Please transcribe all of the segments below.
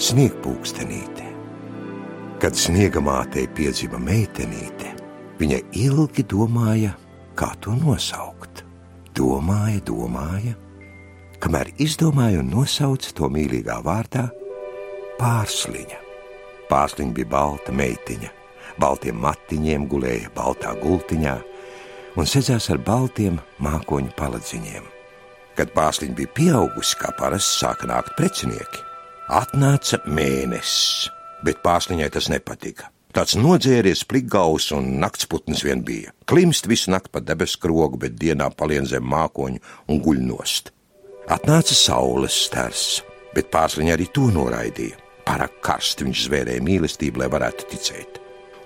Sniegpūkstenīte. Kad sniega mātei piedzima meitenīte, viņa ilgi domāja, kā to nosaukt. Domāja, domāja, kamēr izdomāja un nosauca to mīlīgā vārdā Pārsliņa. Pārsliņa bija balta meitiņa, baltiem matiņiem gulēja baltā gultiņā un sēdzās ar baltiem mākoņu paladziņiem. Kad pārsliņa bija pieaugusi, kā parasti sāka nākt precinieki, atnāca mēnesis, bet pārsliņai tas nepatika. Tāds nodzēries, plikgaus un naktsputnis vien bija. Klimst visu nakti pa debesu krogu, bet dienā palien zem mākoņu un guļ nost. Atnāca saules stars, bet pārsliņa arī to noraidīja. Pārāk karsti viņš zvērēja mīlestību, lai varētu ticēt.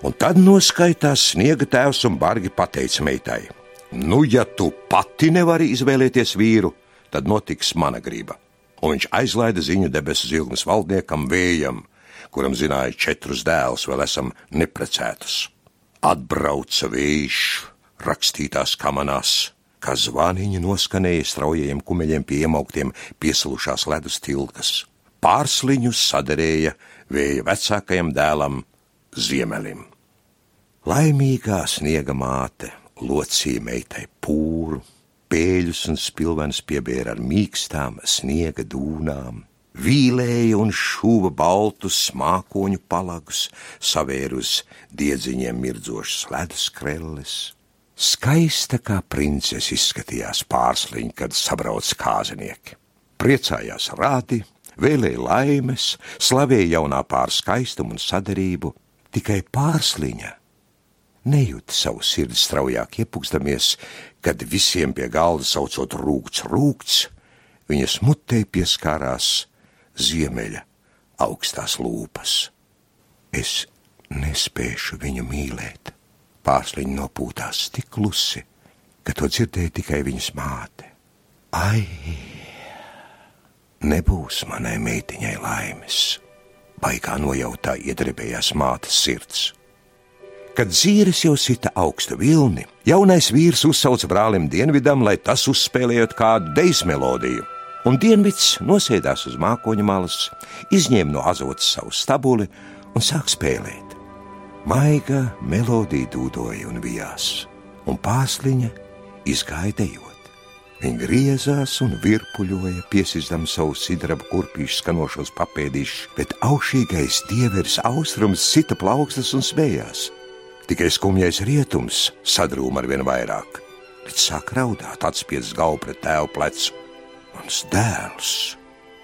Un tad noskaitās sniega tēvs un bargi pateica meitai: Nu, ja tu pati nevari izvēlēties vīru, tad notiks mana griba. Un viņš aizlaida ziņu debesu zilgnes valdniekam vējam, kuram zināja četrus dēlus, vēl esam neprecētus. Atbrauca vējš, rakstītās kamanās, kā zvāniņi noskanēja straujiem kumeļiem pie iemauktiem piesalušās ledus tilkas. Pārsliņus saderēja vēja vecākajam dēlam Ziemelim. Laimīgā sniega māte locīja meitai pūru, pēļus un spilvenes piebēra ar mīkstām sniega dūnām, vīlēja un šuva baltus mākoņu palagus, savēra uz diedziņiem mirdzošas ledus krelles. Skaista kā princese izskatījās pārsliņa, kad sabrauc kāzinieki. Priecājās rādi, vēlēja laimes, slavēja jaunā pār skaistumu un sadarību, tikai pārsliņa nejūta savu sirdi straujāk iepūkstamies, kad visiem pie galda saucot rūkts, rūkts, viņas mutē pieskārās ziemeļa augstās lūpas. Es nespēšu viņu mīlēt. Pārsliņa nopūtās tik klusi, ka to dzirdēja tikai viņas māte. Ai, nebūs manai meitiņai laimes, baigā nojautā iedrebējās mātes sirds. Kad zīres jau sita augstu vilni, jaunais vīrs uzsauca brālim Dienvidam, lai tas uzspēlējot kādu deju melodiju. Un Dienvids nosēdās uz mākoņa malas, izņēma no azotas savu stabuli un sāk spēlēt. Maiga melodija dūdoja un bijās, un pārsliņa izgāja dejot. Viņa griezās un virpuļoja, piesistām savu sidrabu kurpīšu skanošos papēdīšus, bet aušīgais dieveris austrums sita plaukstas un smējās. Tikai skumjais rietums sadrūma ar vien vairāk. Līdz sāk raudāt, atspiedas galvu pret tēvu plecu. Mans dēls,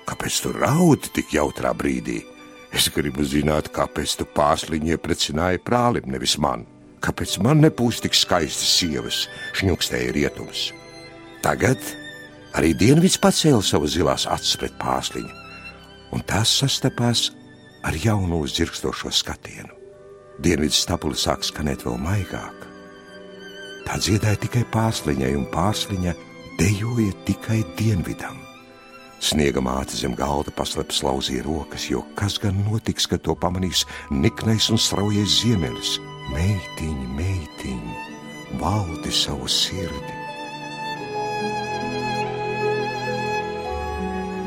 kāpēc tu raudi tik jautrā brīdī? Es gribu zināt, kāpēc tu pārsliņi ieprecināji brālim, nevis man. Kāpēc man nepūs tik skaistas sievas, šņukstēja rietums? Tagad arī dienvids pacēla savu zilās acis pret pārsliņu, un tās sastapās ar jaunu zirgstošo skatienu. Dienvidu stabuli sāk skanēt vēl maigāk. Tā dziedāja tikai pārsliņai, un pārsliņa dejoja tikai dienvidam. Sniega māte zem galda paslēpes lauzīja rokas, jo kas gan notiks, kad to pamanīs niknais un straujais ziemelis? Meitiņa, meitiņa, valdi savu sirdi.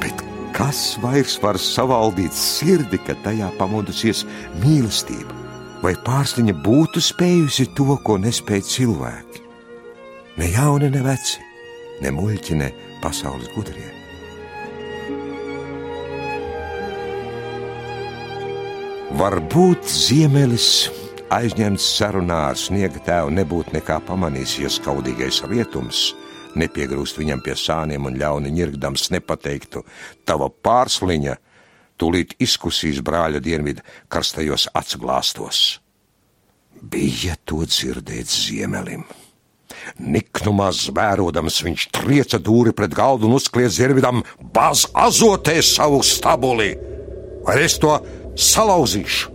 Bet kas vairs var savaldīt sirdi, kad tajā pamodusies mīlestība? Vai pārsliņa būtu spējusi to, ko nespēja cilvēki. Ne jauni, ne veci, ne muļķi, ne pasaules gudrie. Varbūt ziemelis aizņemts sarunā ar sniega tēvu nebūtu nekā pamanījis, ja skaudīgais rietums nepiegrūst viņam pie sāniem un ļauni ņirgdams nepateiktu, tava pārsliņa tūlīt izkusīs brāļa dienvidu karstajos atsglāstos. Bija to dzirdēt ziemelim. Niknumā zvērodams viņš trieca dūri pret galdu un uzkliedz zirvidam, baz azotē savu stabuli, vai es to salauzīšu.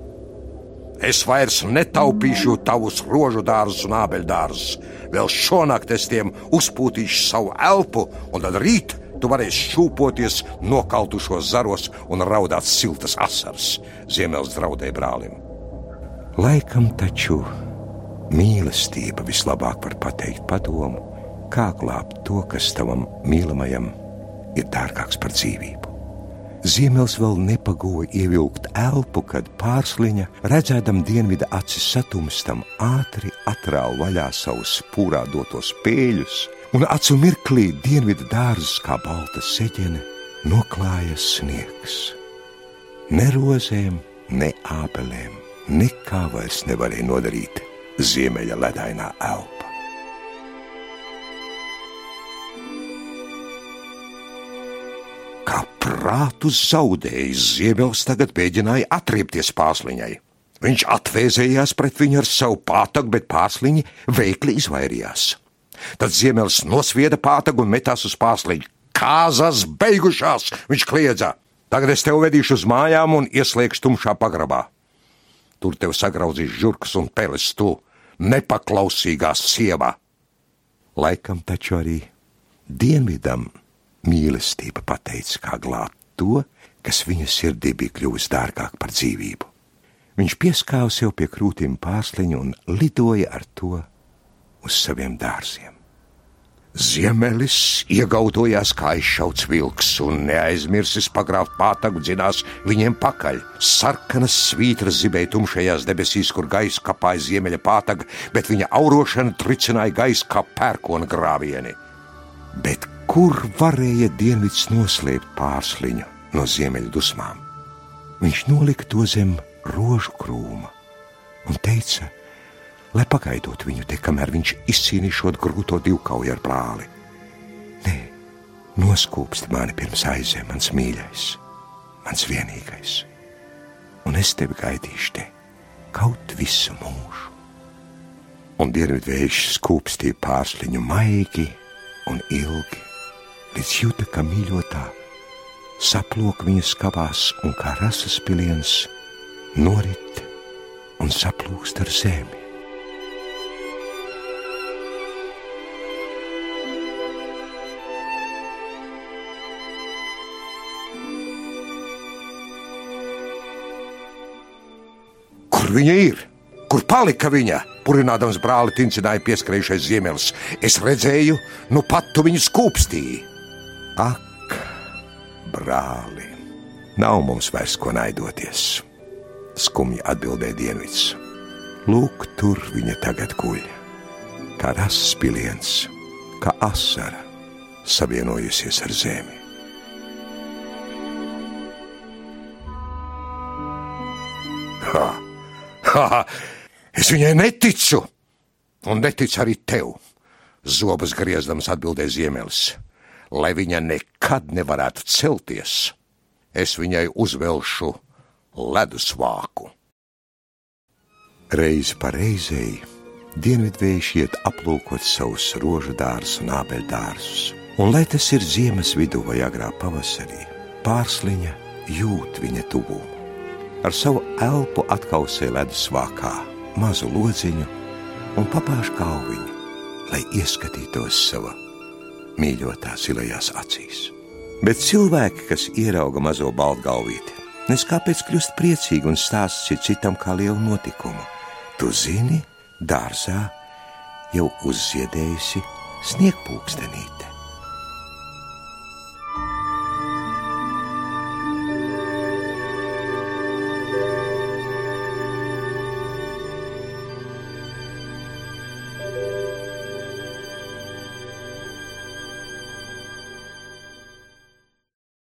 Es vairs netaupīšu tavus rožu dārzus un ābeļdārzus. Vēl šonakt es tiem uzpūtīšu savu elpu, un tad rīt Tu varēsi šūpoties nokautušos zaros un raudāt siltas asaras, Ziemeļs draudēja brālim. Laikam taču mīlestība vislabāk var pateikt padomu, kā glābt to, kas tavam mīlamajam ir dārgāks par dzīvību. Ziemels vēl nepagoja ievilkt elpu, kad pārsliņa, redzēdam dienvidu acis satumstam, ātri atrāva vaļā savus pūrā dotos pēļus, un acu mirklī dienvidu dārzus kā balta seģene noklājas sniegs. Ne rozēm, ne ābelēm, nekā vairs nevarēja nodarīt ziemeļa ledainā elpa. Kā prātu zaudējis, Ziemels tagad mēģināja atriepties pārsliņai. Viņš atvēzējās pret viņu ar savu pātagu, bet pārsliņi veikli izvairījās. Tad Ziemels nosvieda pātagu un metās uz pārsliņu. Kāzas beigušās, viņš kliedza. Tagad es tevi vedīšu uz mājām un ieslēgšu tumšā pagrabā. Tur tev sagrauzīs žurkas un peles tu, nepaklausīgā sieva. Laikam taču arī dienvidam Mīlestība pateica, kā glābt to, kas viņa sirdī bija kļuvis dārgāk par dzīvību. Viņš pieskāva sev pie krūtīm pārsliņu un lidoja ar to uz saviem dārziem. Ziemelis iegautojās kā izšauts vilks un neaizmirsis pagrābt pātagu dzinās viņiem pakaļ. Sarkanas svītras zibēja tumšajās debesīs, kur gaisa kapāja ziemeļa pātaga, bet viņa aurošana tricināja gaisu kā pērkona grāvieni. Bet kur varēja dienvids noslēpt pārsliņu no ziemeļa dusmām. Viņš nolika to zem rožu krūma un teica, lai pagaidot viņu te, kamēr viņš izcīnīšot grūto divkauju ar brāli. Nē, noskūpsti mani pirms aizem, mans mīļais, mans vienīgais, un es tevi gaidīšu te kaut visu mūžu. Un dienvidvējš skūpstīja pārsliņu maigi un ilgi līdz jūta, ka mīļotā saplok viņas kavās un kā rasas piliens norit un saplūst ar zemi. Kur viņa ir? Kur palika viņa? Purinādams brāli tincināja pieskrējušais ziemelis. Es redzēju, nu pat tu viņu skūpstīji. Ak, brāli, nav mums vairs ko naidoties. Skumji atbildēja Dienvids. Lūk, tur viņa tagad guļ. Kā rases piliens, kā asara, savienojusies ar zemi. Ha, es viņai neticu, un neticu arī tev. Zobus griezdams atbildēja Ziemelis lai viņa nekad nevarētu celties, es viņai uzvelšu ledusvāku. Reiz pa reizei dienvidvējš iet aplūkot savus rožu dārzus un ābeļdārzus, un lai tas ir ziemas vidū vai agrā pavasarī, pārsliņa jūt viņa tuvumu. Ar savu elpu atkausē ledusvākā mazu lodziņu un papāž kauviņu, lai ieskatītos savā mīļotā zilajās acīs. Bet cilvēki, kas ierauga mazo baltgalvīti, nes kāpēc kļūst priecīgi un stāsta citam kā lielu notikumu. Tu zini, dārzā jau uzziedējusi sniegpūkstenīt.